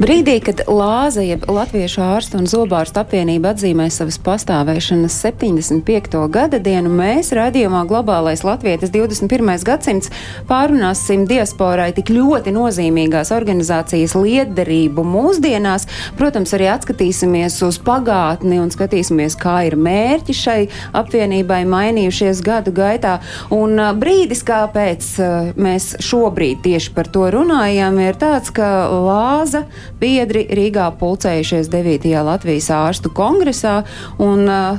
Brīdī, kad Lāza, jeb Latviešu ārstu un zobārstu apvienība atzīmē savas pastāvēšanas 75. gada dienu, mēs raidījumā Globālais Latvietis 21. gadsimts pārunāsim diasporai tik ļoti nozīmīgās organizācijas lietderību mūsdienās. Protams, arī atskatīsimies uz pagātni un skatīsimies, kā ir mērķi šai apvienībai mainījušies gadu gaitā. Un brīdis, kāpēc mēs šobrīd tieši par to runājam, ir tāds, ka Lāza biedri Rīgā pulcējušies 9. Latvijas ārstu kongresā. Un, uh,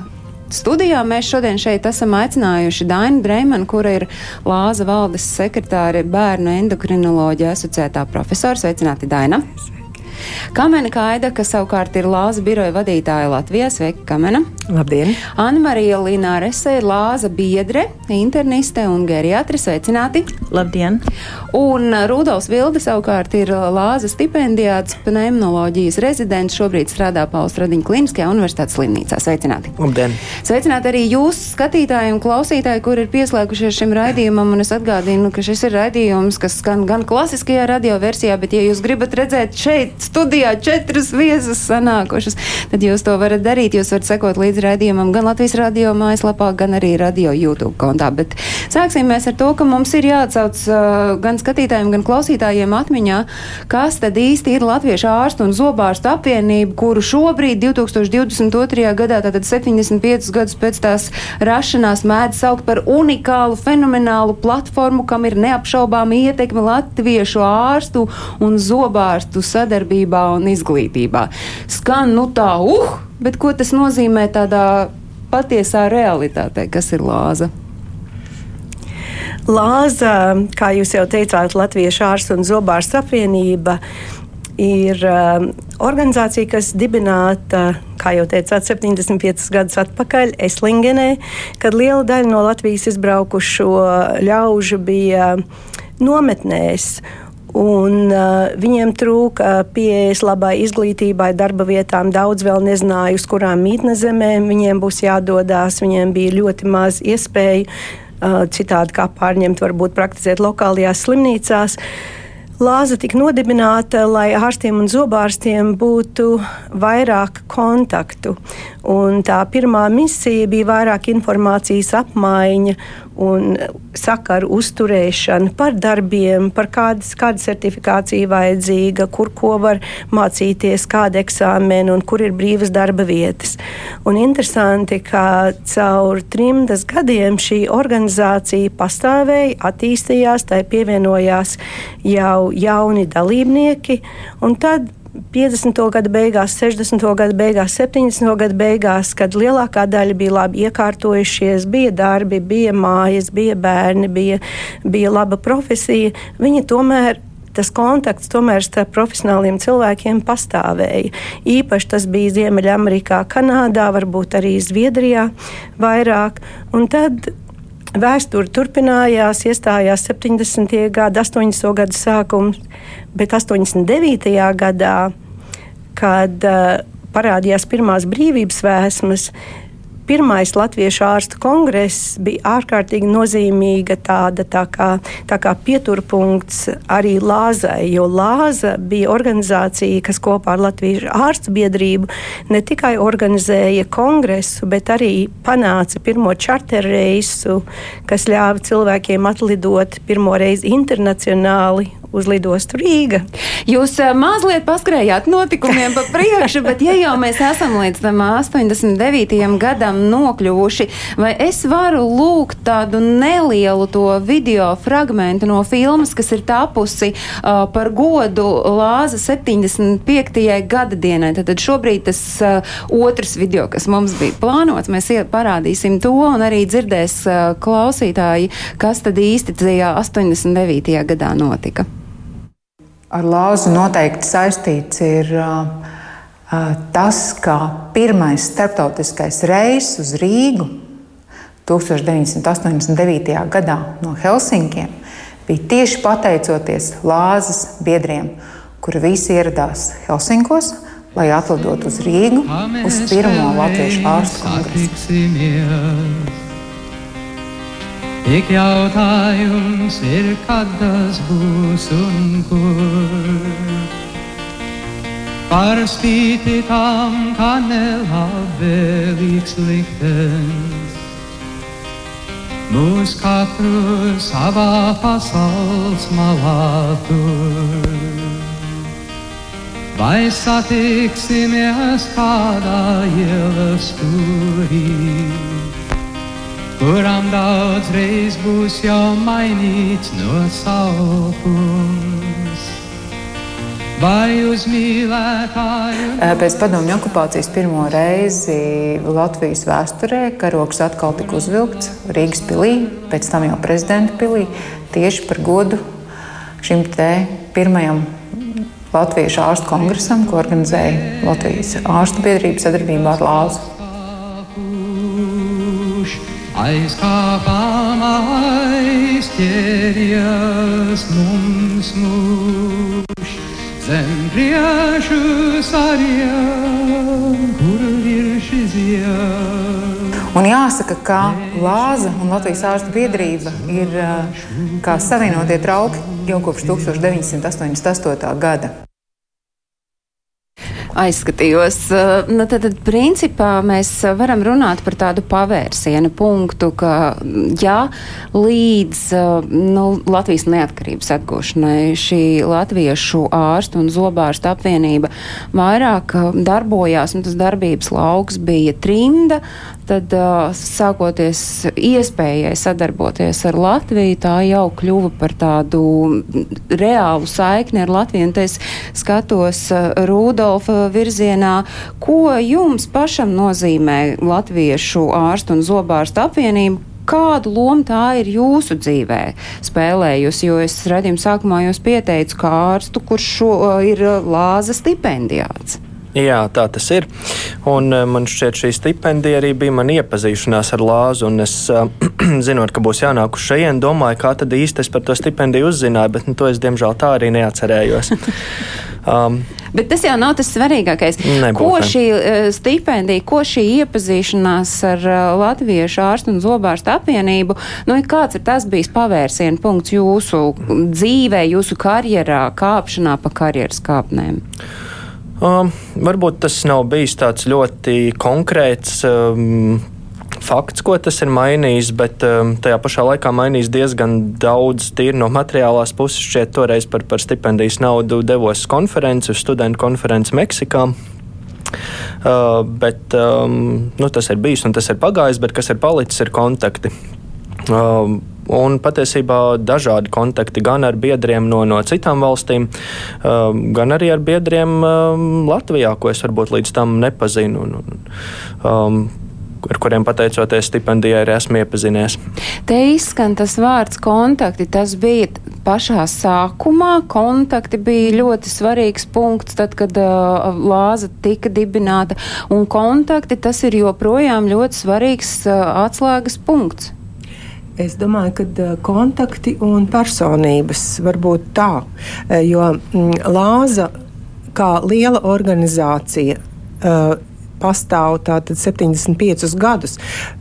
Studijā mēs šodien šeit esam aicinājuši Dainu Dreimanu, kura ir Lāza valdes sekretāre bērnu endokrinoloģija asociētā profesora. Sveicināti, Daina! Kamena Kaida, kas savukārt ir Lāza biroja vadītāja Latvijā. Sveika, Kamena! Labdien! Anna-Marija Linārese ir Lāza biedre, interniste un geriatri. Sveicināti! Labdien! Un Rudolfs Vilde savukārt ir Lāza stipendijāts pneumoloģijas rezidents. Šobrīd strādā Pauls Radiņa Kliniskajā universitātes slimnīcā. Sveicināti! Labdien! Sveicināti arī jūs, skatītāji un klausītāji, kur ir pieslēgušies šim raidījumam. Un es atgādinu, ka šis ir raidījums, kas skan gan klasiskajā radioversijā, bet, ja jūs gribat redzēt šeit, studijā četras viesas sanākušas, tad jūs to varat darīt. Jūs varat sekot līdzi raidījumam gan Latvijas radio mājaslapā, gan arī radio YouTube kontā. Bet sāksim mēs ar to, ka mums ir jāatsauc uh, gan skatītājiem, gan klausītājiem atmiņā, kas tad īsti ir Latviešu ārstu un zobārstu apvienība, kuru šobrīd 2022. gadā, tātad 75 gadus pēc tās rašanās, mēdz saukt par unikālu, fenomenālu platformu, kam ir neapšaubāma ietekme latviešu ārstu un zobārstu sadarbību veselībā un izglītībā. Skan nu tā, uh, bet ko tas nozīmē tādā patiesā realitātē, kas ir lāza? Lāza, kā jūs jau teicāt, Latviešu ārstu un zobārstu apvienība ir uh, organizācija, kas dibināta, kā jau teicāt, 75 gadus atpakaļ Eslingenē, kad liela daļa no Latvijas izbraukušo ļaužu bija nometnēs. Un, uh, viņiem trūka pieejas labai izglītībai, darba vietām. Daudz vēl nezināja, uz kurām mītnes zemēm viņiem būs jādodas. Viņiem bija ļoti maz iespēju uh, citādi kā pārņemt, varbūt praktizēt lokālajās slimnīcās. Lāza tika nodibināta, lai ārstiem un zobārstiem būtu vairāk kontaktu. Un tā pirmā misija bija vairāk informācijas apmaiņa un sakaru uzturēšana par darbiem, par kādas, kāda certifikācija vajadzīga, kur ko var mācīties, kāda eksāmena un kur ir brīvas darba vietas. Un interesanti, ka caur trimdas gadiem šī organizācija pastāvēja, attīstījās, tai pievienojās jau jauni dalībnieki, un tad 50. gada beigās, 60. gada beigās, 70. gada beigās, kad lielākā daļa bija labi iekārtojušies, bija darbi, bija mājas, bija bērni, bija, bija laba profesija, viņi tomēr tas kontakts tomēr starp profesionāliem cilvēkiem pastāvēja. Īpaši tas bija Ziemeļamerikā, Kanādā, varbūt arī Zviedrijā vairāk. Un tad Vēsture turpinājās, iestājās 70. gada, 80. gada sākums, bet 89. gadā, kad uh, parādījās pirmās brīvības vēsmas, pirmais Latviešu ārstu kongress bija ārkārtīgi nozīmīga tāda tā kā, tā kā pieturpunkts arī Lāzai, jo Lāza bija organizācija, kas kopā ar Latviešu ārstu biedrību ne tikai organizēja kongresu, bet arī panāca pirmo čarteru reisu, kas ļāva cilvēkiem atlidot pirmo reizi internacionāli uz lidostu Rīga. Jūs uh, mazliet paskrējāt notikumiem pa priekšu, bet ja jau mēs esam līdz tam 89. gadam nokļuvuši, vai es varu lūgt tādu nelielu to video fragmentu no filmas, kas ir tapusi uh, par godu Lāza 75. gada dienai. Tad šobrīd tas uh, otrs video, kas mums bija plānots, mēs parādīsim to un arī dzirdēs uh, klausītāji, kas tad īsti tajā 89. gadā notika ar lāzu noteikti saistīts ir uh, tas, ka pirmais starptautiskais reiss uz Rīgu 1989. gadā no Helsinkiem bija tieši pateicoties lāzes biedriem. kuri visi ieradās Helsinkos, lai atlidotu uz Rīgu uz pirmo latviešu ārstu kongresu. Tik jautājums ir, kad tas būs un kur. Par spīti tam, ka nelabvēlīgs liktenis mūs katru savā pasaules malā tur. Vai satiksimies kādā ielas stūrī, kuram daudz reiz būs jau mainīts nosaukums? Vai uz mīlētāju? Pēc padomju okupācijas pirmo reizi Latvijas vēsturē karoks atkal tika uzvilkts Rīgas pilī, pēc tam jau prezidenta pilī, tieši par godu šim te pirmajam Latviešu ārstu kongresam, ko organizēja Latvijas ārstu biedrība sadarbībā ar Lāzu. Aizkāpām aizķēries mums mūž Un jāsaka, ka Lāza un Latvijas ārstu biedrība ir kā savienotie trauki jau kopš 1988. gada aizskatījos. Nu, tad, tad, principā, mēs varam runāt par tādu pavērsienu punktu, ka, ja līdz nu, Latvijas neatkarības atgūšanai šī latviešu ārstu un zobārstu apvienība vairāk darbojās, un tas darbības lauks bija trimda, tad sākoties iespējai sadarboties ar Latviju, tā jau kļuva par tādu reālu saikni ar Latviju. Un es skatos Rudolfa virzienā, ko jums pašam nozīmē latviešu ārstu un zobārstu apvienību, kādu lomu tā ir jūsu dzīvē spēlējusi? Jo es redzējumu sākumā jūs pieteicu kā ārstu, kurš šo, ir lāza stipendijāts. Jā, tā tas ir. Un man šķiet, šī stipendija arī bija mana iepazīšanās ar Lāzu. Es, zinot, ka būs jānāk uz šejienes, domāju, kā tad īsti es par to stipendiju uzzināju, bet nu, to es diemžēl tā arī neatcerējos. Um, Bet tas jau nav tas svarīgākais. Nebūt, ko šī uh, stipendija, ko šī iepazīšanās ar Latviešu ārstu un zobārstu apvienību, nu, kāds ir tas bijis pavērsienu punkts jūsu dzīvē, jūsu karjerā, kāpšanā pa karjeras kāpnēm? Um, varbūt tas nav bijis tāds ļoti konkrēts. Um, fakts, ko tas ir mainījis, bet um, tajā pašā laikā mainījis diezgan daudz tīri no materiālās puses. Šķiet, toreiz par, par stipendijas naudu devos konferenci, uz studentu konferenci Meksikā. Uh, bet um, nu, tas ir bijis un tas ir pagājis, bet kas ir palicis, ir kontakti. Uh, un patiesībā dažādi kontakti gan ar biedriem no, no citām valstīm, um, gan arī ar biedriem um, Latvijā, ko es varbūt līdz tam nepazinu. Un, un, um, ar kuriem pateicoties stipendijai arī esmu iepazinies. Te izskan tas vārds kontakti. Tas bija pašā sākumā. Kontakti bija ļoti svarīgs punkts, tad, kad uh, lāza tika dibināta. Un kontakti tas ir joprojām ļoti svarīgs uh, atslēgas punkts. Es domāju, ka uh, kontakti un personības var būt tā, uh, jo mm, Lāza kā liela organizācija. Uh, pastāv tātad 75 gadus.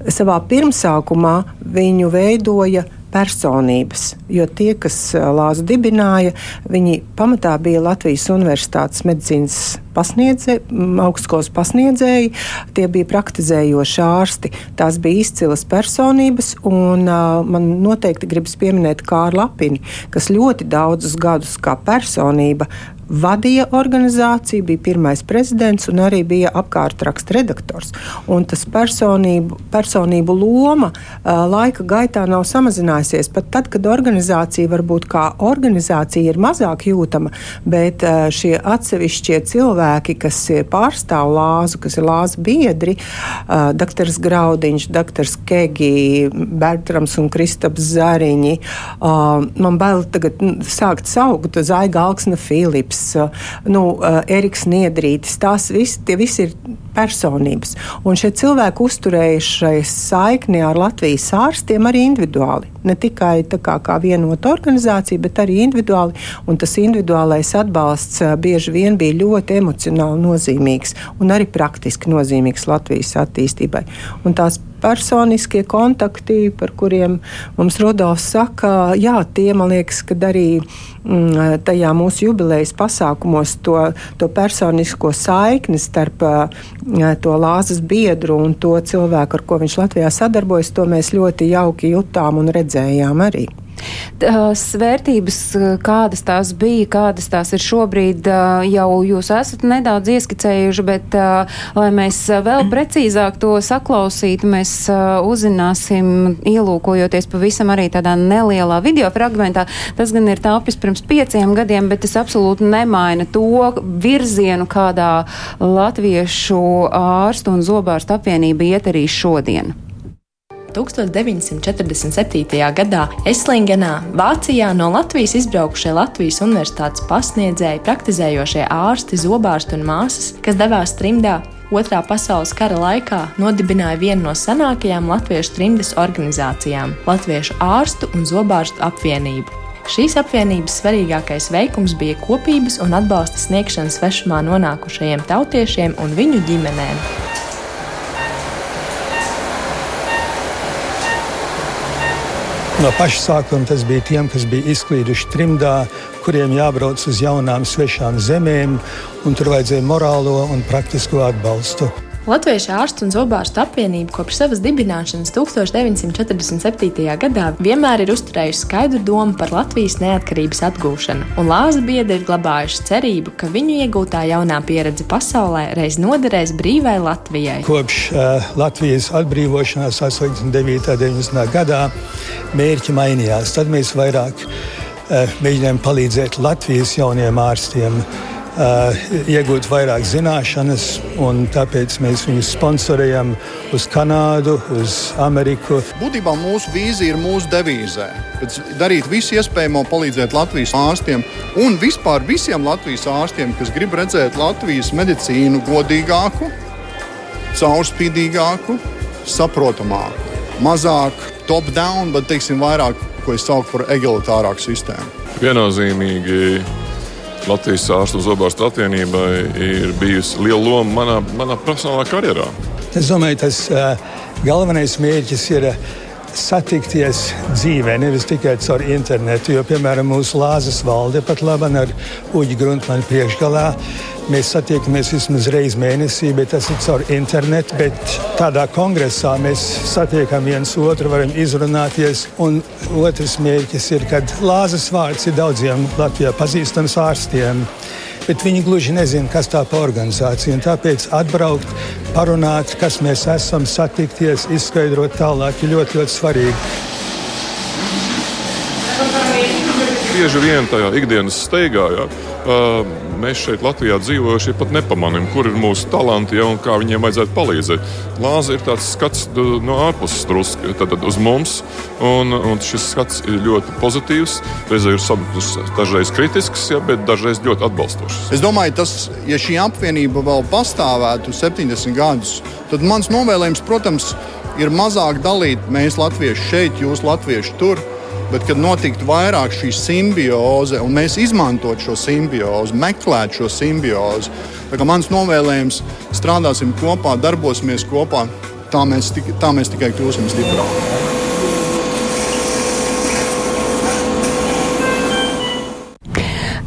Savā pirmsākumā viņu veidoja personības. Jo tie, kas Lāzu dibināja, viņi pamatā bija Latvijas Universitātes medicīnas pasniedzēji, augstskolas pasniedzēji, tie bija praktizējoši ārsti. Tās bija izcilas personības, un uh, man noteikti gribas pieminēt Kārlu Lapini, kas ļoti daudzus gadus kā personība vadīja organizāciju, bija pirmais prezidents un arī bija apkārtraksta redaktors. Un tas personību, personību loma uh, laika gaitā nav samazinājusies. Pat tad, kad organizācija varbūt kā organizācija ir mazāk jūtama, bet uh, šie atsevišķie cilvēki, kas pārstāv lāzu, kas ir lāzu biedri, uh, dr. Graudiņš, dr. Kegi, Bertrams un Kristaps Zariņi, man bail tagad sākt saukt Zaiga Alksna Filips. Eriks, nu, Eriks Niedrītis. Tās visi, tie visi ir personības. Un šie cilvēki uzturējušai saikni ar Latvijas ārstiem arī individuāli. Ne tikai kā, kā vienota organizācija, bet arī individuāli. Un tas individuālais atbalsts bieži vien bija ļoti emocionāli nozīmīgs un arī praktiski nozīmīgs Latvijas attīstībai. Un tās personiskie kontakti, par kuriem mums Rudolfs saka, jā, tie man liekas, ka arī mm, tajā mūsu jubilejas pasākumos to, to personisko saikni starp to lāzes biedru un to cilvēku, ar ko viņš Latvijā sadarbojas, to mēs ļoti jauki jutām un redzējām arī. Tās vērtības, kādas tās bija, kādas tās ir šobrīd, jau jūs esat nedaudz ieskicējuši, bet, lai mēs vēl precīzāk to saklausītu, mēs uzzināsim, ielūkojoties pavisam arī tādā nelielā video fragmentā. Tas gan ir tāpis pirms pieciem gadiem, bet tas absolūti nemaina to virzienu, kādā latviešu ārstu un zobārstu apvienība iet arī šodien. 1947. gadā Eslingenā, Vācijā no Latvijas izbraukušie Latvijas universitātes pasniedzēji, praktizējošie ārsti, zobārsti un māsas, kas devās trimdā, Otrā pasaules kara laikā nodibināja vienu no senākajām latviešu trimdas organizācijām - Latviešu ārstu un zobārstu apvienību. Šīs apvienības svarīgākais veikums bija kopības un atbalsta sniegšana svešumā nonākušajiem tautiešiem un viņu ģimenēm. No paša sākuma tas bija tiem, kas bija izklīduši trimdā, kuriem jābrauc uz jaunām, svešām zemēm, un tur vajadzēja morālo un praktisko atbalstu. Latviešu ārstu un zobārstu apvienība kopš savas dibināšanas 1947. gadā vienmēr ir uzturējusi skaidru domu par Latvijas neatkarības atgūšanu, un Lāza biedri ir glabājuši cerību, ka viņu iegūtā jaunā pieredze pasaulē reiz noderēs brīvai Latvijai. Kopš uh, Latvijas atbrīvošanās 89. un 90. gadā mērķi mainījās. Tad mēs vairāk uh, mēģinājām palīdzēt Latvijas jauniem ārstiem iegūt vairāk zināšanas, un tāpēc mēs viņus sponsorējam uz Kanādu, uz Ameriku. Būtībā mūsu vīzija ir mūsu devīzē. Darīt visu iespējamo, palīdzēt Latvijas ārstiem un vispār visiem Latvijas ārstiem, kas grib redzēt Latvijas medicīnu godīgāku, caurspīdīgāku, saprotamāku, mazāk top-down, bet teiksim, vairāk, ko es saucu par egalitārāku sistēmu. Viennozīmīgi Latvijas ārstu un zobārstu apvienībai ir bijusi liela loma manā, manā profesionālā karjerā. Es domāju, tas uh, galvenais mērķis ir. Satikties dzīvē, nevis tikai caur internetu. Jo, piemēram, mūsu Lāzes valde pat labi ar Uģi Gruntmanu priekšgalā Mēs satiekamies vismaz reizi mēnesī, bet tas ir caur internetu. Bet tādā kongresā mēs satiekam viens otru, varam izrunāties. Un otrs mērķis ir, ka lāzes vārds ir daudziem Latvijā pazīstams ārstiem. Bet viņi gluži nezina, kas tā par organizāciju. Tāpēc atbraukt, parunāt, kas mēs esam, satikties, izskaidrot tālāk, ir ļoti, ļoti svarīgi. Bieži vien tajā ikdienas steigā. Jā. Uh, mēs šeit Latvijā dzīvojušie pat nepamanām, kur ir mūsu talanti ja, un kā viņiem vajadzētu palīdzēt. Lāze ir tāds skats no ārpuses drusku uz mums, un, un šis skats ir ļoti pozitīvs. Reizē ir dažreiz kritisks, ja, bet dažreiz ļoti atbalstošs. Es domāju, tas, ja šī apvienība vēl pastāvētu 70 gadus, tad mans novēlējums, protams, ir mazāk dalīt mēs latvieši šeit, jūs latvieši tur bet kad notiktu vairāk šī simbioze un mēs izmantotu šo simbiozi, meklētu šo simbiozi. Mans novēlējums - strādāsim kopā, darbosimies kopā, tā mēs, tā mēs tikai kļūsim stiprāki.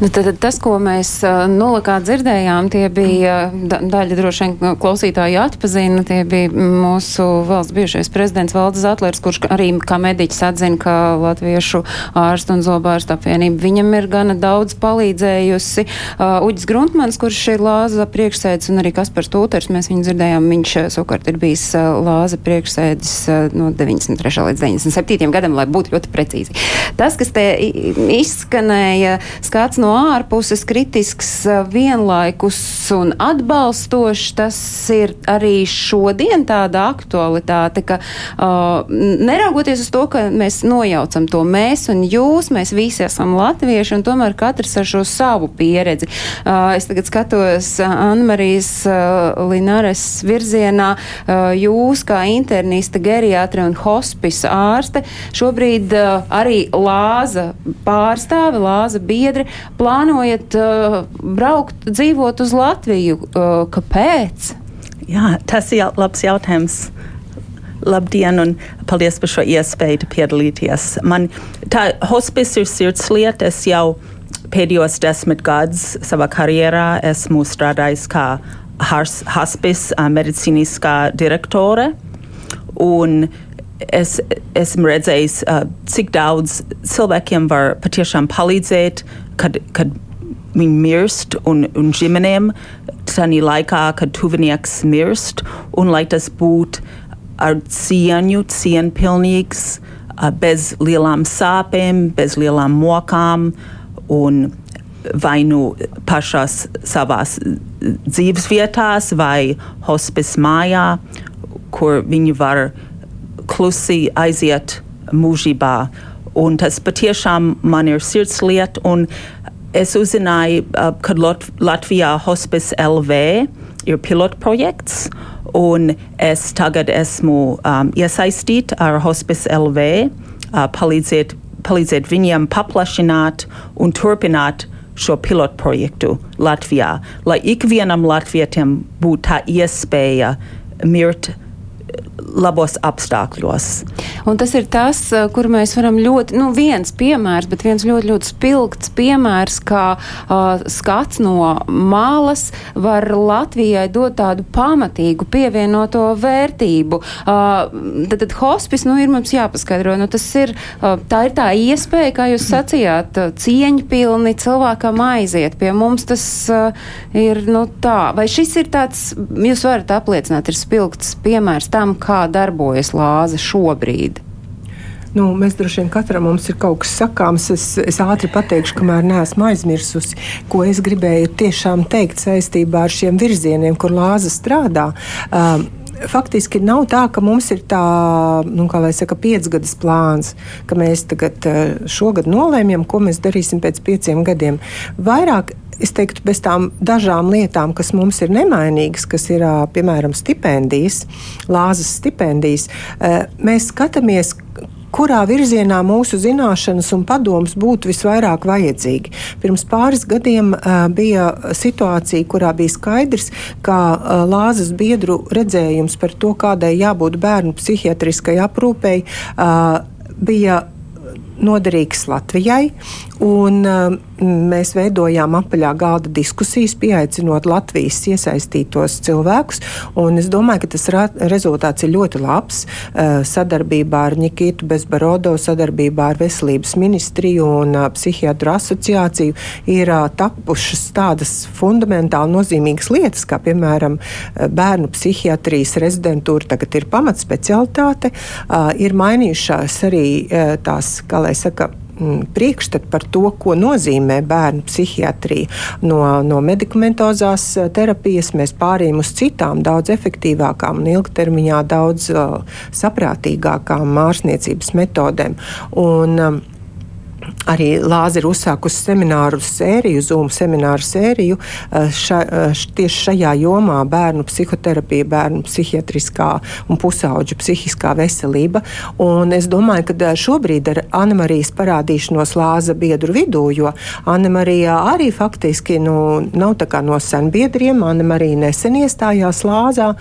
Nu, tad, tas, ko mēs nulakā dzirdējām, tie bija da, daļa droši vien klausītāji atpazina. Tie bija mūsu valsts bijušais prezidents Valdis Zatlers, kurš arī kā mediķis atzina, ka latviešu ārstu un zobārstu apvienība viņam ir gana daudz palīdzējusi. Uģis Gruntmans, kurš ir Lāza priekšsēdis, un arī Kaspars Tūters, mēs viņu dzirdējām, viņš savukārt ir bijis Lāza priekšsēdis no 93. līdz 97. gadam, lai būtu ļoti precīzi. Tas, kas te izskanēja, skats no no ārpuses kritisks, vienlaikus un atbalstošs. Tas ir arī šodien tāda aktualitāte, ka uh, neraugoties uz to, ka mēs nojaucam to mēs un jūs, mēs visi esam latvieši un tomēr katrs ar šo savu pieredzi. Uh, es tagad skatos Anmarijas uh, Linares virzienā. Uh, jūs kā internista, geriatra un hospisa ārste šobrīd uh, arī lāza pārstāve, lāza biedri, plānojat uh, braukt, dzīvot uz Latviju. Uh, kāpēc? Jā, tas ir labs jautājums. Labdien, un paldies par šo iespēju piedalīties. Man tā hospice ir sirdslieta. Es jau pēdējos desmit gadus savā karjerā esmu strādājis kā hospice medicīniskā direktore. Un es esmu redzējis, cik daudz cilvēkiem var patiešām palīdzēt, kad, kad viņi mirst, un, un ģimenēm tajā laikā, kad tuvinieks mirst, un lai tas būtu ar cieņu, cienpilnīgs, bez lielām sāpēm, bez lielām mokām, un vai nu pašās savās dzīves vietās, vai hospice mājā, kur viņi var klusi aiziet mūžībā. Un tas patiešām man ir sirdslieta. Es uzzināju, ka Lat Latvijā Hospice LV ir pilotprojekts, un es tagad esmu um, iesaistīta ar Hospice LV, uh, palīdzēt, palīdzēt viņiem paplašināt un turpināt šo pilotprojektu Latvijā, lai ikvienam latvietim būtu tā iespēja mirt labos apstākļos. Un tas ir tas, eh, kur mēs varam ļoti, nu, viens piemērs, bet viens ļoti, ļoti spilgts piemērs, kā uh, skats no malas var Latvijai dot tādu pamatīgu pievienoto vērtību. Uh, tad, tad hospis, nu, ir mums jāpaskaidro, nu, tas ir, uh, tā ir tā iespēja, kā jūs sacījāt, cieņpilni cilvēkam aiziet pie mums, tas uh, ir, nu, tā. Vai šis ir tāds, jūs varat apliecināt, ir spilgts piemērs tam, kā darbojas lāze šobrīd? Nu, mēs droši vien katram mums ir kaut kas sakāms. Es, es ātri pateikšu, kamēr neesmu aizmirsusi, ko es gribēju tiešām teikt saistībā ar šiem virzieniem, kur lāze strādā. Um, faktiski nav tā, ka mums ir tā, nu, kā lai saka, piecgadas plāns, ka mēs tagad šogad nolēmjam, ko mēs darīsim pēc pieciem gadiem. Vairāk es teiktu, bez tām dažām lietām, kas mums ir nemainīgas, kas ir piemēram stipendijas, lāzes stipendijas, mēs skatāmies, kurā virzienā mūsu zināšanas un padoms būtu visvairāk vajadzīgi. Pirms pāris gadiem uh, bija situācija, kurā bija skaidrs, ka uh, lāzes biedru redzējums par to, kādai jābūt bērnu psihiatriskai aprūpei, uh, bija noderīgs Latvijai. Un, uh, mēs veidojām apaļā galda diskusijas, pieaicinot Latvijas iesaistītos cilvēkus. Es domāju, ka tas rezultāts ir ļoti labs. Uh, sadarbībā ar Nikitu Bezbarodo, sadarbībā ar Veselības ministriju un uh, Psihiatru asociāciju ir uh, tapušas tādas fundamentāli nozīmīgas lietas, kā piemēram bērnu psihiatrijas rezidentūra tagad ir pamatspecialitāte. Ir mainījušās arī tās, kā lai saka, Mm, priekšstatu par to, ko nozīmē bērnu psihiatrija. No, no medikamentozās eh, terapijas mēs pārējām uz citām, daudz efektīvākām un ilgtermiņā daudz uh, saprātīgākām ārstniecības metodēm. Un, um, Arī Lāze ir uzsākusi semināru sēriju, Zoom semināru sēriju eh, ša, eh, tieši šajā jomā - bērnu psihoterapija, bērnu psihiatriskā un pusauģu psihiskā veselība. Un es domāju, ka eh, šobrīd ar Annemarijas parādīšanos Lāza biedru vidū, jo Annemarija arī faktiski nu, nav tā kā no senbiedriem, Annemarija nesen iestājās Lāzā,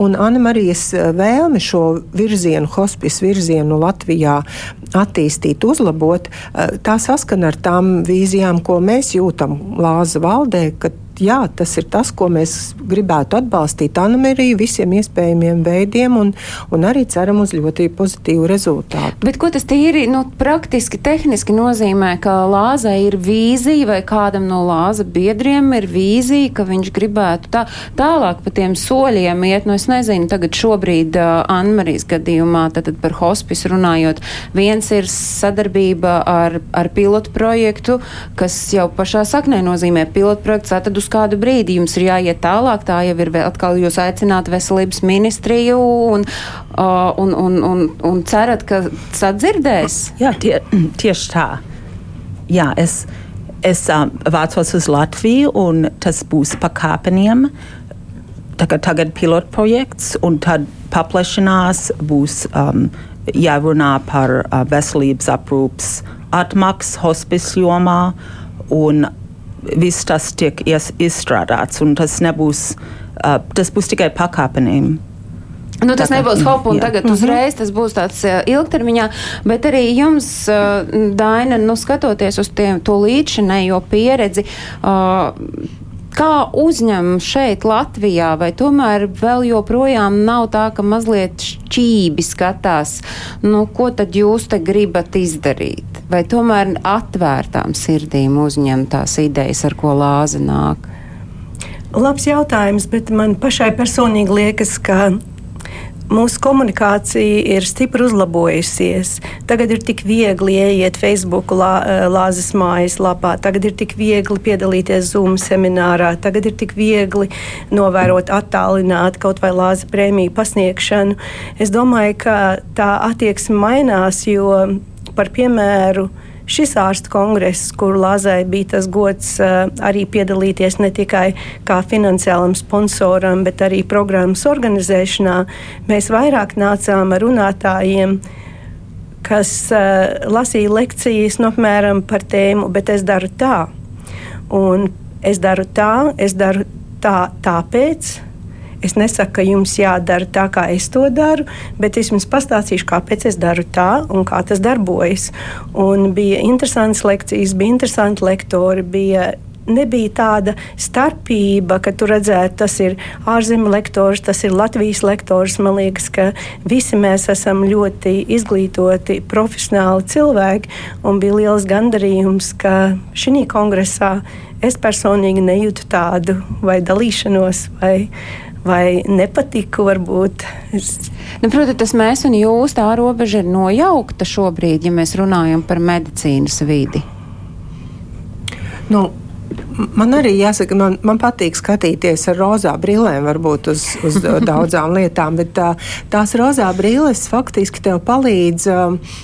un Annemarijas vēlme šo virzienu, hospice virzienu Latvijā attīstīt, uzlabot, tā saskana ar tām vīzijām, ko mēs jūtam Lāza valdē, kad jā, tas ir tas, ko mēs gribētu atbalstīt Anamēriju visiem iespējamiem veidiem un, un arī ceram uz ļoti pozitīvu rezultātu. Bet ko tas tīri nu, praktiski, tehniski nozīmē, ka Lāzai ir vīzija vai kādam no Lāza biedriem ir vīzija, ka viņš gribētu tā, tālāk pa tiem soļiem iet, nu es nezinu, tagad šobrīd uh, Anmarijas gadījumā, tad, tad par hospisu runājot, viens ir sadarbība ar, ar pilotu projektu, kas jau pašā saknē nozīmē pilotu projekts, tad uz kādu brīdi jums ir jāiet tālāk, tā jau ir atkal jūs aicināt veselības ministriju un, un, un, un, un cerat, ka sadzirdēs? Jā, tie, tieši tā. Jā, es, es um, vācos uz Latviju un tas būs pa kāpeniem. Tagad, tagad pilotprojekts un tad paplašinās būs um, jārunā par uh, veselības aprūpas atmaksu hospice jomā un viss tas tiek izstrādāts, un tas nebūs, uh, tas būs tikai pakāpeniem. Nu, tas tā, nebūs hop un jā. tagad mhm. uzreiz, tas būs tāds ilgtermiņā, bet arī jums, Daina, nu, skatoties uz tiem, to līdzinējo pieredzi, uh, Kā uzņem šeit, Latvijā, vai tomēr vēl joprojām nav tā, ka mazliet šķībi skatās, nu, ko tad jūs te gribat izdarīt? Vai tomēr atvērtām sirdīm uzņem tās idejas, ar ko lāze nāk? Labs jautājums, bet man pašai personīgi liekas, ka mūsu komunikācija ir stipri uzlabojusies. Tagad ir tik viegli ieiet Facebook lā, eh, lāzes mājaslapā, tagad ir tik viegli piedalīties Zoom seminārā, tagad ir tik viegli novērot attālināt kaut vai lāza prēmiju pasniegšanu. Es domāju, ka tā attieksme mainās, jo par piemēru šis ārstu kongress, kur Lāzai bija tas gods uh, arī piedalīties ne tikai kā finansiālam sponsoram, bet arī programmas organizēšanā, mēs vairāk nācām ar runātājiem kas uh, lasīja lekcijas no apmēram par tēmu, bet es daru tā. Un es daru tā, es daru tā, tāpēc, Es nesaku, ka jums jādara tā, kā es to daru, bet es jums pastāstīšu, kāpēc es daru tā un kā tas darbojas. Un bija interesantas lekcijas, bija interesanti lektori. Bija nebija tāda starpība, ka tu redzētu, tas ir ārzemju lektors, tas ir Latvijas lektors. Man liekas, ka visi mēs esam ļoti izglītoti, profesionāli cilvēki, un bija liels gandarījums, ka šī kongresā es personīgi nejūtu tādu vai dalīšanos vai vai nepatiku. Varbūt. Nu, protams, tas mēs un jūs tā robeža ir nojaukta šobrīd, ja mēs runājam par medicīnas vidi. Nu, Man arī jāsaka, man, man patīk skatīties ar rozā brillēm, varbūt uz, uz daudzām lietām, bet tā, tās rozā brilles faktiski tev palīdz uh,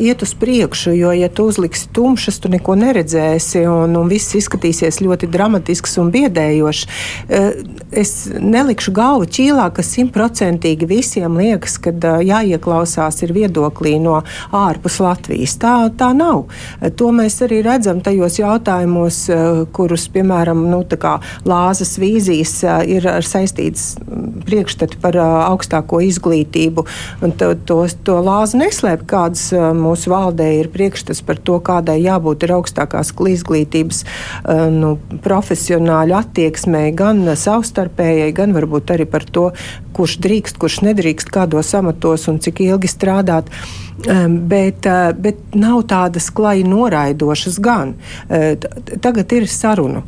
iet uz priekšu, jo, ja tu uzliksi tumšas, tu neko neredzēsi, un, un viss izskatīsies ļoti dramatisks un biedējošs. Uh, es nelikšu galvu ķīlā, ka simtprocentīgi visiem liekas, ka uh, jāieklausās ir viedoklī no ārpus Latvijas. Tā, tā nav. To mēs arī redzam tajos jautājumos, kurus, piemēram, nu, Lāzes vīzijas ir saistītas priekšstati par augstāko izglītību. To, to, to Lāza neslēp, kādas mūsu valdē ir priekšstats par to, kādai jābūt ir augstākās izglītības nu, profesionāļu attieksmei, gan savstarpējai, gan varbūt arī par to, kurš drīkst, kurš nedrīkst, kādos amatos un cik ilgi strādāt. Bet, bet nav tādas klāji noraidošas gan. Tagad ir sarunu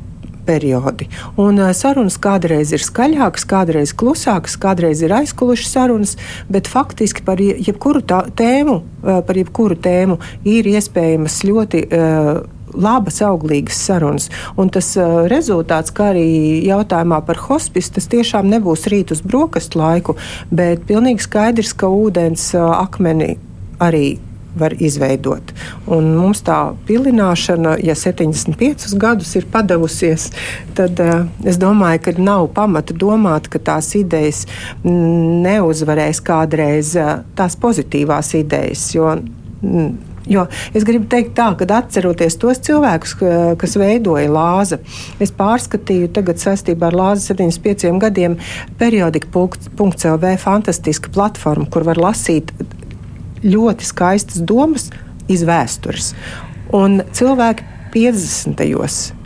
periodi. Un uh, sarunas kādreiz ir skaļākas, kādreiz klusākas, kādreiz ir aizkulušas sarunas, bet faktiski par jebkuru tā, tēmu, par jebkuru tēmu ir iespējamas ļoti. Uh, labas, auglīgas sarunas. Un tas uh, rezultāts, kā arī jautājumā par hospisu, tas tiešām nebūs rīt uz brokastu laiku, bet pilnīgi skaidrs, ka ūdens uh, akmeni arī var izveidot. Un mums tā pilināšana, ja 75 gadus ir padavusies, tad uh, es domāju, ka nav pamata domāt, ka tās idejas neuzvarēs kādreiz uh, tās pozitīvās idejas. Jo, Jo es gribu teikt, tā, ka atceroties tos cilvēkus, kas veidoja lāzi, es pārskatīju tagad saistībā ar lāzi 75 gadiem periodika.CLV fantastiska platforma, kur var lasīt ļoti skaistas domas iz vēstures. Un cilvēki 50.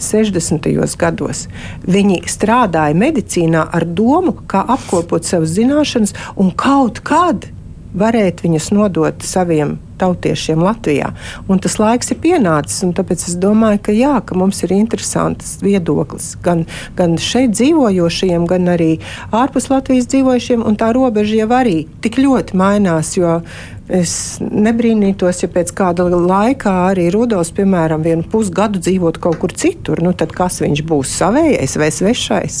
60. gados. Viņi strādāja medicīnā ar domu, kā apkopot savas zināšanas un kaut kad varēt viņas nodot saviem tautiešiem Latvijā. Un tas laiks ir pienācis, un tāpēc es domāju, ka jā, ka mums ir interesants viedoklis gan, gan šeit dzīvojošiem, gan arī ārpus Latvijas dzīvojušiem, un tā robeža jau arī tik ļoti mainās, jo Es nebrīnītos, ja pēc kāda laika arī Rudolfs, piemēram, vienu pusgadu dzīvot kaut kur citur. Nu, tad kas viņš būs savējais vai svešais?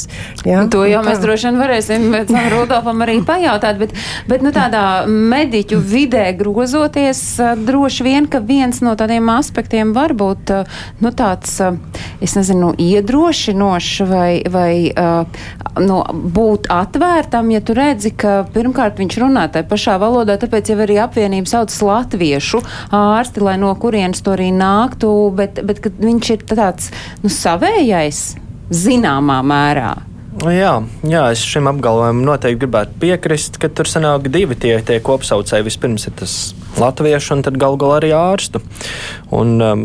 Ja? To jau mēs droši vien varēsim Rudolfam arī pajautāt, bet, bet nu, tādā mediķu vidē grozoties, droši vien, ka viens no tādiem aspektiem var būt nu, tāds, es nezinu, iedrošinošs vai, vai nu, būt atvērtam, ja tu redzi, ka pirmkārt viņš runā tajā pašā valodā, tāpēc jau arī apvienot apvienība sauc latviešu ārsti, lai no kurienes to arī nāktu, bet, bet viņš ir tāds nu, savējais zināmā mērā. Jā, jā, es šim apgalvojumam noteikti gribētu piekrist, ka tur sanāk divi tie, tie kopsaucēji. Vispirms ir tas latviešu, un tad galu galā arī ārstu. Un, um,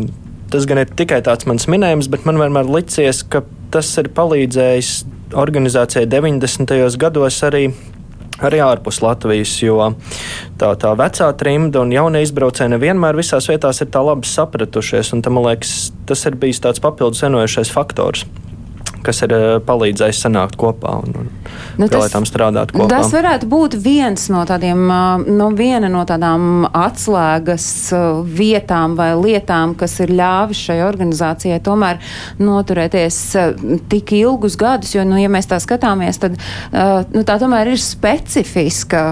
tas gan ir tikai tāds mans minējums, bet man vienmēr licies, ka tas ir palīdzējis organizācijai 90. gados arī arī ārpus Latvijas, jo tā, tā vecā trimda un jaunie izbraucēji nevienmēr visās vietās ir tā labi sapratušies, un tam, man liekas, tas ir bijis tāds papildus vienojošais faktors kas ir eh, palīdzējis sanākt kopā un, un nu, tas, strādāt kopā. Tas varētu būt viens no tādiem, no viena no tādām atslēgas vietām vai lietām, kas ir ļāvis šai organizācijai tomēr noturēties tik ilgus gadus, jo, nu, ja mēs tā skatāmies, tad nu, tā tomēr ir specifiska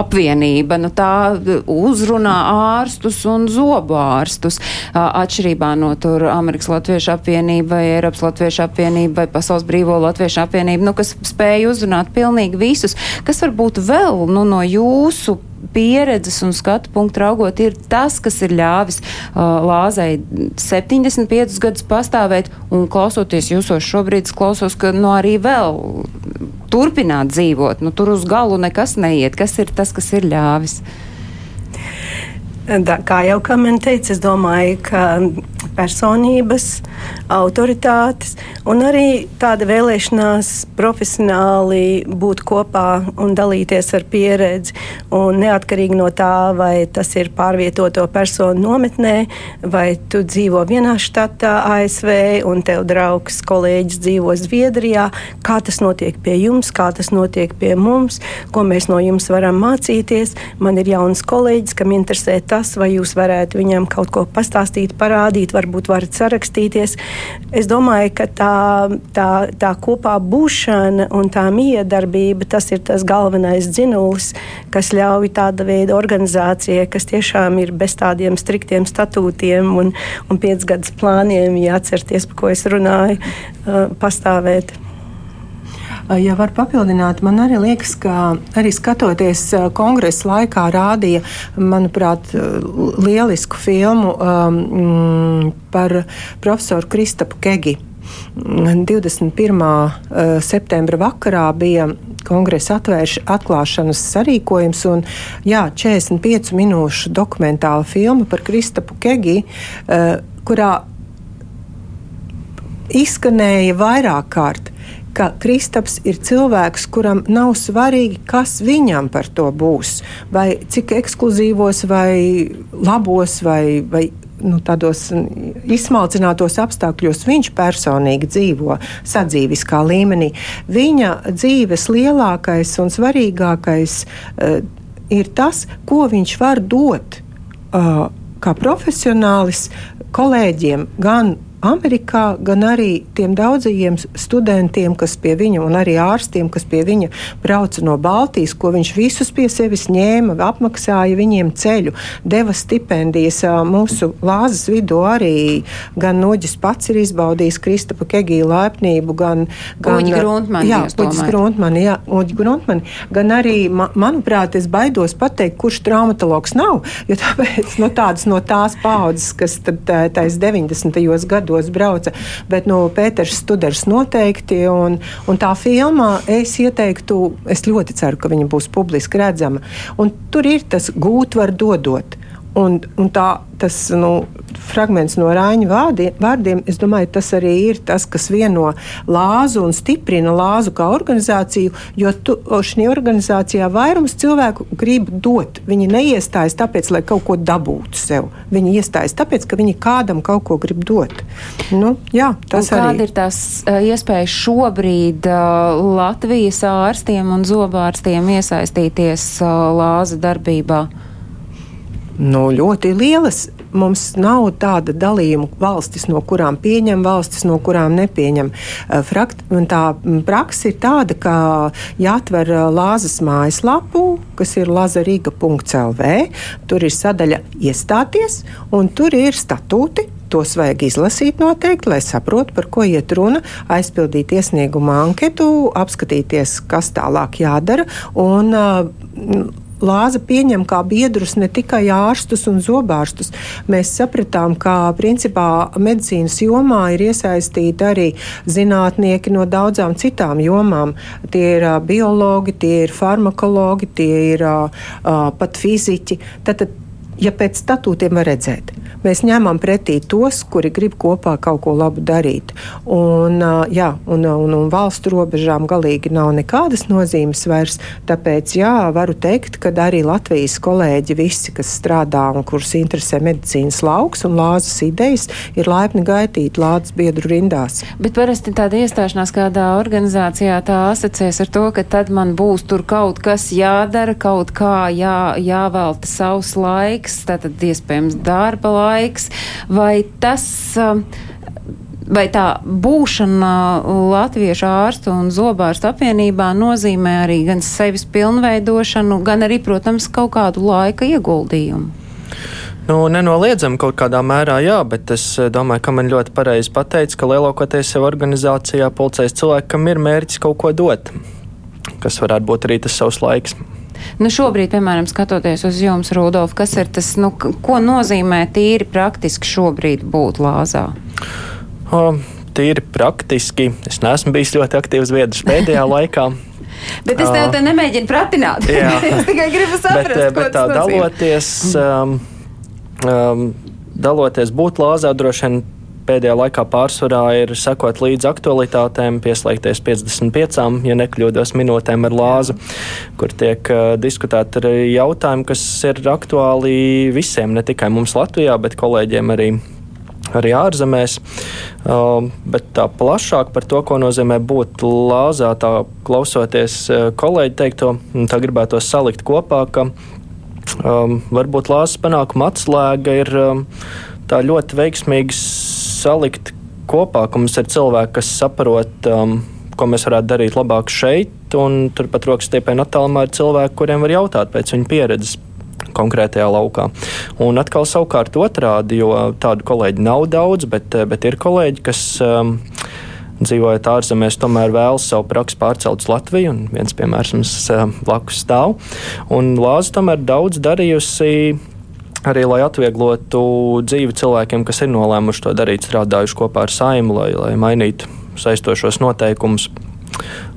apvienība. Nu, tā uzrunā ārstus un zobu ārstus atšķirībā no tur Amerikas Latviešu apvienība vai Eiropas Latviešu apvienība vai Pasaules brīvo Latviešu apvienība, nu, kas spēja uzrunāt pilnīgi visus. Kas varbūt vēl nu, no jūsu pieredzes un skatu punktu raugot, ir tas, kas ir ļāvis uh, Lāzai 75 gadus pastāvēt, un klausoties jūsos šobrīd, klausos, ka nu, arī vēl turpināt dzīvot. Nu, tur uz galu nekas neiet. Kas ir tas, kas ir ļāvis? Da, kā jau kā man teica, es domāju, ka personības, autoritātes un arī tāda vēlēšanās profesionāli būt kopā un dalīties ar pieredzi. Un neatkarīgi no tā, vai tas ir pārvietoto personu nometnē, vai tu dzīvo vienā štatā, ASV, un tev draugs, kolēģis dzīvo Zviedrijā, kā tas notiek pie jums, kā tas notiek pie mums, ko mēs no jums varam mācīties. Man ir jauns kolēģis, kam interesē tas, vai jūs varētu viņam kaut ko pastāstīt, parādīt varbūt varat sarakstīties. Es domāju, ka tā, tā, tā kopā būšana un tā miedarbība tas ir tas galvenais dzinulis, kas ļauj tāda veida organizācijai, kas tiešām ir bez tādiem striktiem statūtiem un, un piecgadus plāniem, ja atcerieties, par ko es runāju, uh, pastāvēt. Ja var papildināt, man arī liekas, ka arī skatoties kongresa laikā rādīja, manuprāt, lielisku filmu um, par profesoru Kristapu Kegi. 21. septembra vakarā bija kongresa atvērš, atklāšanas sarīkojums, un jā, 45 minūšu dokumentāla filma par Kristapu Kegi, kurā izskanēja vairāk kārt ka Kristaps ir cilvēks, kuram nav svarīgi, kas viņam par to būs. Vai cik ekskluzīvos, vai labos, vai, vai nu, tādos izsmalcinātos apstākļos viņš personīgi dzīvo sadzīviskā līmenī. Viņa dzīves lielākais un svarīgākais uh, ir tas, ko viņš var dot uh, kā profesionālis kolēģiem gan Amerikā, gan arī tiem daudzajiem studentiem, kas pie viņa, un arī ārstiem, kas pie viņa brauca no Baltijas, ko viņš visus pie sevis ņēma, apmaksāja viņiem ceļu, deva stipendijas. Mūsu lāzes vidū arī gan Noģis pats ir izbaudījis Kristapa Kegija laipnību, gan, gan Gruntmani, gan arī, ma, manuprāt, es baidos pateikt, kurš traumatologs nav, jo tāpēc no tādas no tās paudzes, kas tad tais 90. gados gados brauca. Bet nu, Pēters Studers noteikti. Un, un tā filmā es ieteiktu, es ļoti ceru, ka viņa būs publiski redzama. Un tur ir tas gūt var dodot. Un, un tā, tas nu, fragments no Rāņa vārdiem, vārdiem, es domāju, tas arī ir tas, kas vieno lāzu un stiprina lāzu kā organizāciju, jo šī organizācijā vairums cilvēku grib dot. Viņi neiestājas tāpēc, lai kaut ko dabūtu sev. Viņi iestājas tāpēc, ka viņi kādam kaut ko grib dot. Nu, jā, tas un. Kāda ir tās uh, iespējas šobrīd uh, Latvijas ārstiem un zobārstiem iesaistīties uh, lāza darbībā? Nu, ļoti lielas. Mums nav tāda dalījuma valstis, no kurām pieņem, valstis, no kurām nepieņem. Eh, frakt, tā praksa ir tāda, ka jāatver eh, Lāzes mājaslapu, kas ir lazariga.lv. Tur ir sadaļa iestāties, un tur ir statūti, tos vajag izlasīt noteikti, lai saprotu, par ko iet runa, aizpildīt iesnieguma anketu, apskatīties, kas tālāk jādara. Un, uh, Lāza pieņem kā biedrus ne tikai ārstus un zobārstus. Mēs sapratām, ka principā medicīnas jomā ir iesaistīti arī zinātnieki no daudzām citām jomām. Tie ir biologi, tie ir farmakologi, tie ir uh, pat fiziķi. Tad, tad ja pēc statūtiem var redzēt. Mēs ņemam pretī tos, kuri grib kopā kaut ko labu darīt. Un, jā, un, un, un valstu robežām galīgi nav nekādas nozīmes vairs. Tāpēc jā, varu teikt, ka arī Latvijas kolēģi, visi, kas strādā un kurus interesē medicīnas lauks un lāzes idejas, ir laipni gaitīti lāzes biedru rindās. Bet parasti tāda iestāšanās kādā organizācijā tā asociēs ar to, ka tad man būs tur kaut kas jādara, kaut kā jā, jāvelta savs laiks laiks, tātad iespējams darba laiks, vai tas. Um, vai tā būšana Latviešu ārstu un zobārstu apvienībā nozīmē arī gan sevis pilnveidošanu, gan arī, protams, kaut kādu laika ieguldījumu? Nu, nenoliedzami kaut kādā mērā, jā, bet es eh, domāju, ka man ļoti pareizi pateica, ka lielākoties jau organizācijā pulcēs cilvēki, kam ir mērķis kaut ko dot, kas varētu būt arī tas savs laiks. Nu, šobrīd, piemēram, skatoties uz jums, Rudolf, kas ir tas, nu, ko nozīmē tīri praktiski šobrīd būt lāzā? O, tīri praktiski. Es neesmu bijis ļoti aktīvs viedrs pēdējā laikā. Bet es tev te nemēģinu pratināt. es tikai gribu saprast, bet, bet tā daloties, um, um, daloties būt lāzā droši vien pēdējā laikā pārsvarā ir sekot līdzi aktualitātēm, pieslēgties 55, ja nekļūdos, minūtēm ar lāzu, kur tiek uh, diskutēti arī jautājumi, kas ir aktuāli visiem, ne tikai mums Latvijā, bet kolēģiem arī arī ārzemēs. Uh, bet tā plašāk par to, ko nozīmē būt lāzā, tā klausoties uh, kolēģi teikto, tā gribētu salikt kopā, ka um, varbūt lāzas panākuma atslēga ir um, tā ļoti veiksmīgs salikt kopā, ka mums ir cilvēki, kas saprot, um, ko mēs varētu darīt labāk šeit, un turpat rokas stiepienā attālumā ir cilvēki, kuriem var jautāt pēc viņu pieredzes konkrētajā laukā. Un atkal savukārt otrādi, jo tādu kolēģi nav daudz, bet, bet ir kolēģi, kas um, dzīvojot ārzemēs, tomēr vēlas savu praksi pārcelt uz Latviju, un viens piemērs mums uh, blakus stāv. Un Lāza tomēr daudz darījusi arī lai atvieglotu dzīvi cilvēkiem, kas ir nolēmuši to darīt, strādājuši kopā ar saimu, lai, lai mainītu saistošos noteikumus.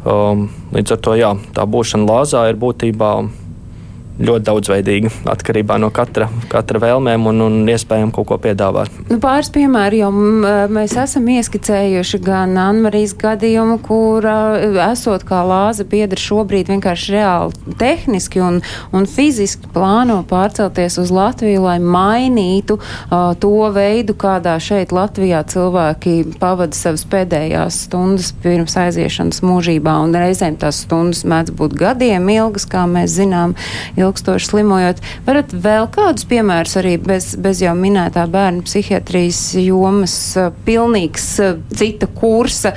Um, līdz ar to jā, tā būšana lāzā ir būtībā ļoti daudzveidīga atkarībā no katra, katra vēlmēm un, un iespējām kaut ko piedāvāt. Nu, pāris piemēri jau mēs esam ieskicējuši gan Anmarijas gadījumu, kur esot kā lāza biedra šobrīd vienkārši reāli tehniski un, un fiziski plāno pārcelties uz Latviju, lai mainītu uh, to veidu, kādā šeit Latvijā cilvēki pavada savas pēdējās stundas pirms aiziešanas mūžībā, un reizēm tās stundas mēdz būt gadiem ilgas, kā mēs zinām ilgstoši slimojot. Varat vēl kādus piemērus arī bez, bez jau minētā bērnu psihiatrijas jomas pilnīgs cita kursa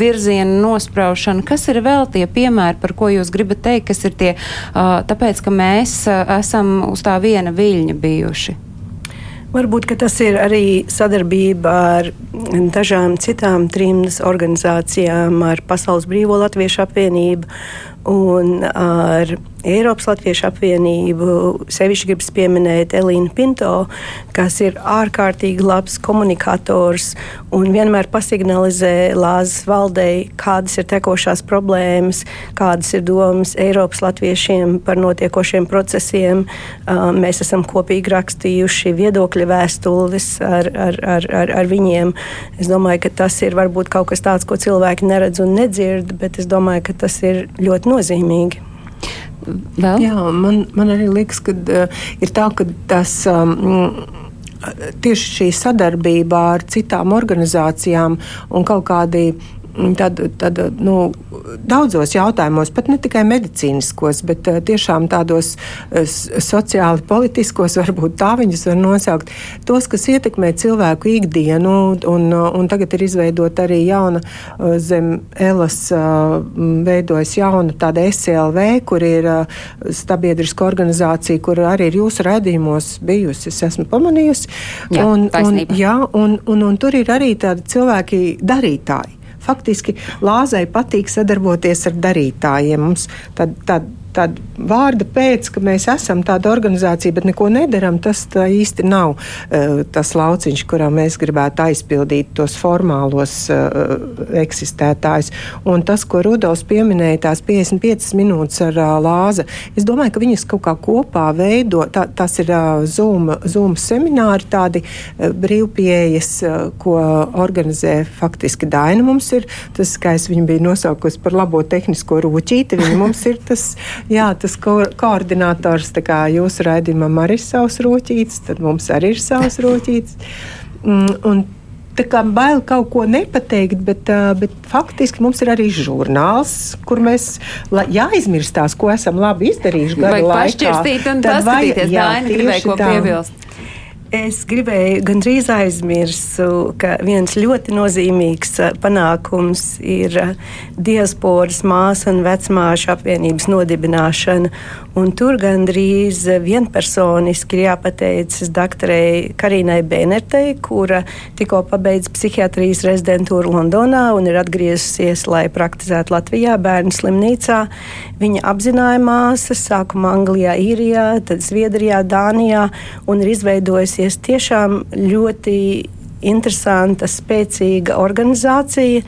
virziena nospraušana? Kas ir vēl tie piemēri, par ko jūs gribat teikt, kas ir tie, tāpēc, ka mēs esam uz tā viena viļņa bijuši? Varbūt tas ir arī sadarbība ar dažām citām trimdas organizācijām, ar Pasaules Brīvo Latviešu apvienību un ar Eiropas Latviešu apvienību. Sevišķi gribas pieminēt Elīnu Pinto, kas ir ārkārtīgi labs komunikators un vienmēr pasignalizē Lāzes valdei, kādas ir tekošās problēmas, kādas ir domas Eiropas latviešiem par notiekošiem procesiem. Mēs esam kopīgi rakstījuši viedokļu vēstules ar, ar, ar, ar, ar viņiem. Es domāju, ka tas ir varbūt kaut kas tāds, ko cilvēki neredz un nedzird, bet es domāju, ka tas ir ļoti nozīmīgi vēl? Jā, man, man arī liekas, ka uh, ir tā, ka tas. Um, Tieši šī sadarbība ar citām organizācijām un kaut kādi Mm, tad, tad nu, daudzos jautājumos, pat ne tikai medicīniskos, bet uh, tiešām tādos uh, sociāli politiskos, varbūt tā viņus var nosaukt, tos, kas ietekmē cilvēku ikdienu, un, un tagad ir izveidota arī jauna uh, zem Elas veidojas jauna tāda SLV, kur ir sabiedriska organizācija, kur arī ir jūsu redzījumos bijusi, es esmu pamanījusi. Jā, un, un, jā, un, un, un tur ir arī tādi cilvēki darītāji faktiski Lāzai patīk sadarboties ar darītājiem. Mums tad, tad tāda vārda pēc, ka mēs esam tāda organizācija, bet neko nedaram, tas īsti nav uh, tas lauciņš, kurā mēs gribētu aizpildīt tos formālos uh, eksistētājus. Un tas, ko Rudolfs pieminēja, tās 55 minūtes ar uh, lāzi, es domāju, ka viņas kaut kā kopā veido, tā, tas ir Zoom, Zoom semināri, tādi brīvpieejas, ko organizē faktiski Daina mums ir. Tas, kā es viņu biju nosaukusi par labo tehnisko rūķīti, viņa mums ir tas Jā, tas ko koordinators jūsu raidījumam arī ir savs roķītis, tad mums arī ir savs roķītis. Mm, un, tā kā bail kaut ko nepateikt, bet, bet faktiski mums ir arī žurnāls, kur mēs jāizmirstās, ko esam labi izdarījuši laikā. Pašķirstīt un paskatīties, jā, Daina gribēja ko piebilst. Es gribēju gandrīz aizmirst, ka viens ļoti nozīmīgs panākums ir diasporas māsu un vecmāšu apvienības nodibināšana. Un tur gandrīz vienpersoniski ir jāpateicas doktorei Karīnai Bēnertei, kura tikko pabeidza psihiatrijas rezidentūru Londonā un ir atgriezusies, lai praktizētu Latvijā bērnu slimnīcā. Viņa apzināja māsas, sākumā Anglijā, Īrijā, tad Zviedrijā, Dānijā un ir izveidojusies tiešām ļoti interesanta, spēcīga organizācija,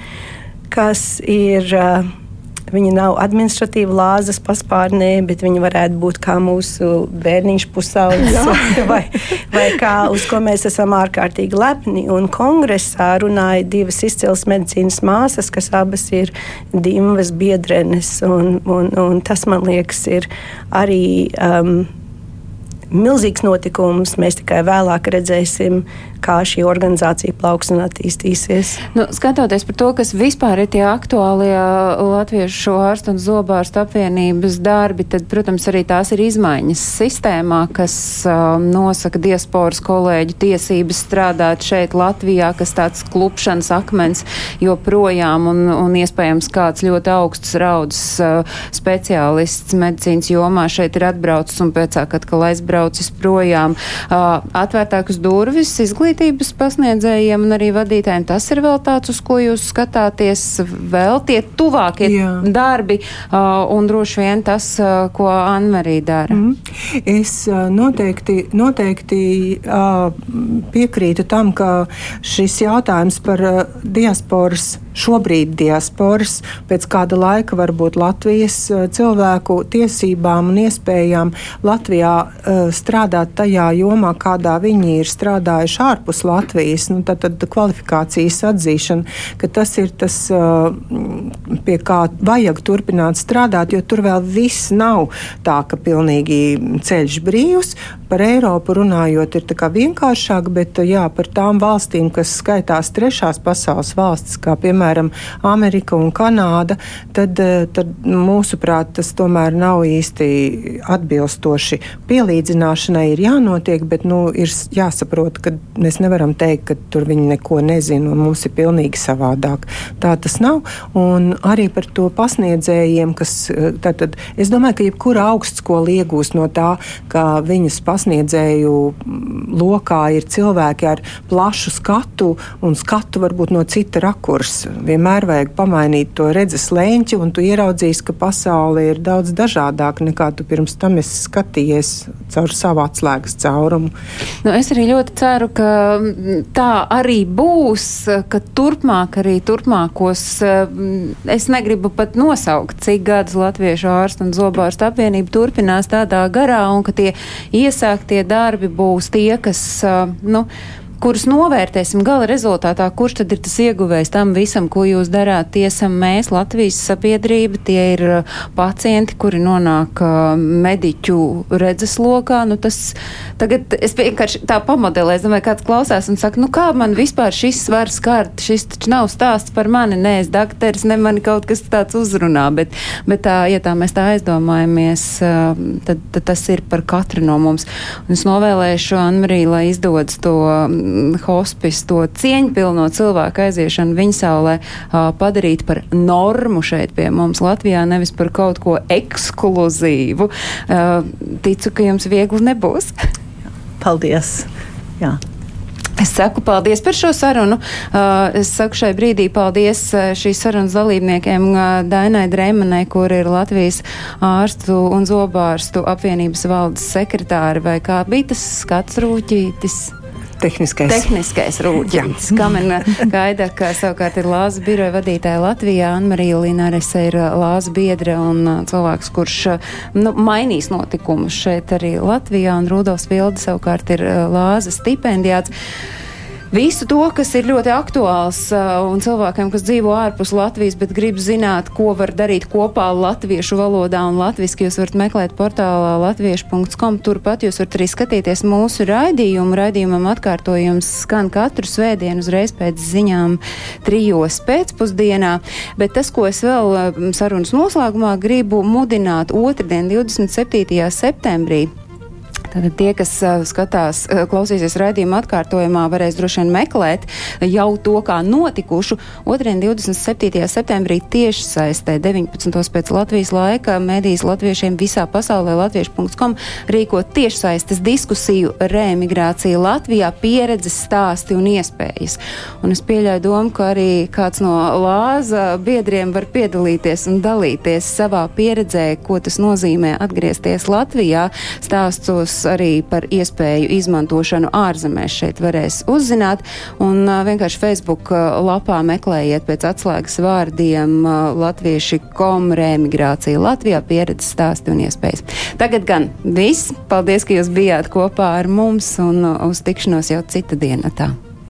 kas ir uh, Viņa nav administratīva lāzes paspārnē, bet viņa varētu būt kā mūsu bērniņš pusaudzis, vai, vai kā uz ko mēs esam ārkārtīgi lepni. Un kongresā runāja divas izcils medicīnas māsas, kas abas ir Dimvas biedrenes. Un, un, un tas, man liekas, ir arī. Um, milzīgs notikums. Mēs tikai vēlāk redzēsim, kā šī organizācija plauks un attīstīsies. Nu, skatoties par to, kas vispār ir tie aktuālie latviešu ārstu un zobārstu apvienības darbi, tad, protams, arī tās ir izmaiņas sistēmā, kas um, nosaka diasporas kolēģu tiesības strādāt šeit Latvijā, kas tāds klupšanas akmens joprojām un, un iespējams kāds ļoti augsts raudzes uh, speciālists medicīnas jomā šeit ir atbraucis un pēc tam atkal aizbraucis projām. Uh, atvērtākas durvis izglītības pasniedzējiem un arī vadītājiem. Tas ir vēl tāds, uz ko jūs skatāties, vēl tie tuvākie Jā. darbi un droši vien tas, ko Anmarī dara. Mm. Es noteikti, noteikti piekrītu tam, ka šis jautājums par diasporas šobrīd diasporas, pēc kāda laika varbūt Latvijas eh, cilvēku tiesībām un iespējām Latvijā uh, strādāt tajā jomā, kādā viņi ir strādājuši ārpus Latvijas, nu, tad, tad kvalifikācijas atzīšana, ka tas ir tas, uh, pie kā vajag turpināt strādāt, jo tur vēl viss nav tā, ka pilnīgi ceļš brīvs. Par Eiropu runājot, ir vienkāršāk, bet jā, par tām valstīm, kas skaitās trešās pasaules valstis, kā piemēram Amerika un Kanāda, tad, eh, tad mūsuprāt tas tomēr nav īsti atbilstoši. Pielīdzināšanai ir jānotiek, bet nu, ir jāsaprot, ka mēs nevaram teikt, ka tur viņi neko nezina un mums ir pilnīgi savādāk. Tā tas nav. Un arī par to pasniedzējiem, kas tātad, es domāju, ka jebkura augstskola iegūst no tā, ka viņas pasniedzējiem pasniedzēju lokā ir cilvēki ar plašu skatu un skatu varbūt no cita rakursa. Vienmēr vajag pamainīt to redzes leņķi, un tu ieraudzīsi, ka pasaule ir daudz dažādāka nekā tu pirms tam esi skatījies caur savu atslēgas caurumu. Nu, es arī ļoti ceru, ka tā arī būs, ka turpmāk arī turpmākos, es negribu pat nosaukt, cik gadus Latviešu ārstu un zobārstu apvienība turpinās tādā garā un ka tie iesāktie darbi būs tie, kas, nu, kurus novērtēsim gala rezultātā, kurš tad ir tas ieguvējs tam visam, ko jūs darāt. Tie esam mēs, Latvijas sabiedrība, tie ir uh, pacienti, kuri nonāk uh, mediķu redzeslokā. Nu, tas, tagad es vienkārši tā pamodelēju, domāju, kāds klausās un saka, nu kā man vispār šis var skart, šis taču nav stāsts par mani, nē, es dakteris, ne mani kaut kas tāds uzrunā, bet, bet tā, ja tā mēs tā aizdomājamies, uh, tad, tad tas ir par katru no mums. Un es novēlēšu Anmarī, lai izdodas to hospis to cieņpilno cilvēku aiziešanu viņasaulē padarīt par normu šeit pie mums Latvijā, nevis par kaut ko ekskluzīvu. Ticu, ka jums viegli nebūs. Paldies! Jā. Es saku paldies par šo sarunu. Es saku šai brīdī paldies šīs sarunas dalībniekiem Dainai Dreimanai, kur ir Latvijas ārstu un zobārstu apvienības valdes sekretāri, vai kā bija tas skats rūķītis. Tehniskais. Tehniskais rūģis. Kamena gaida, ka savukārt ir Lāza biroja vadītāja Latvijā. Anmarija Linārese ir uh, Lāza biedra un uh, cilvēks, kurš uh, nu, mainīs notikumus šeit arī Latvijā. Un Rudolfs Vilde savukārt ir Lāza stipendijāts visu to, kas ir ļoti aktuāls uh, un cilvēkiem, kas dzīvo ārpus Latvijas, bet grib zināt, ko var darīt kopā latviešu valodā un latviski, jūs varat meklēt portālā latviešu.com. Turpat jūs varat arī skatīties mūsu raidījumu. Raidījumam atkārtojums skan katru svētdienu uzreiz pēc ziņām trijos pēcpusdienā, bet tas, ko es vēl uh, sarunas noslēgumā gribu mudināt otrdien, 27. septembrī, Tātad tie, kas uh, skatās, uh, klausīsies raidījuma atkārtojumā, varēs droši vien meklēt jau to, kā notikušu. Otrien 27. septembrī tieši saistē 19. pēc Latvijas laika medijas latviešiem visā pasaulē latviešu.com rīko tiešsaistes diskusiju reemigrācija Latvijā, pieredzes stāsti un iespējas. Un es pieļauju domu, ka arī kāds no lāza biedriem var piedalīties un dalīties savā pieredzē, ko tas nozīmē atgriezties Latvijā, stāstos arī par iespēju izmantošanu ārzemēs šeit varēs uzzināt. Un vienkārši Facebook lapā meklējiet pēc atslēgas vārdiem latvieši kom reemigrācija Latvijā pieredzes stāsti un iespējas. Tagad gan viss. Paldies, ka jūs bijāt kopā ar mums un uz tikšanos jau cita dienā.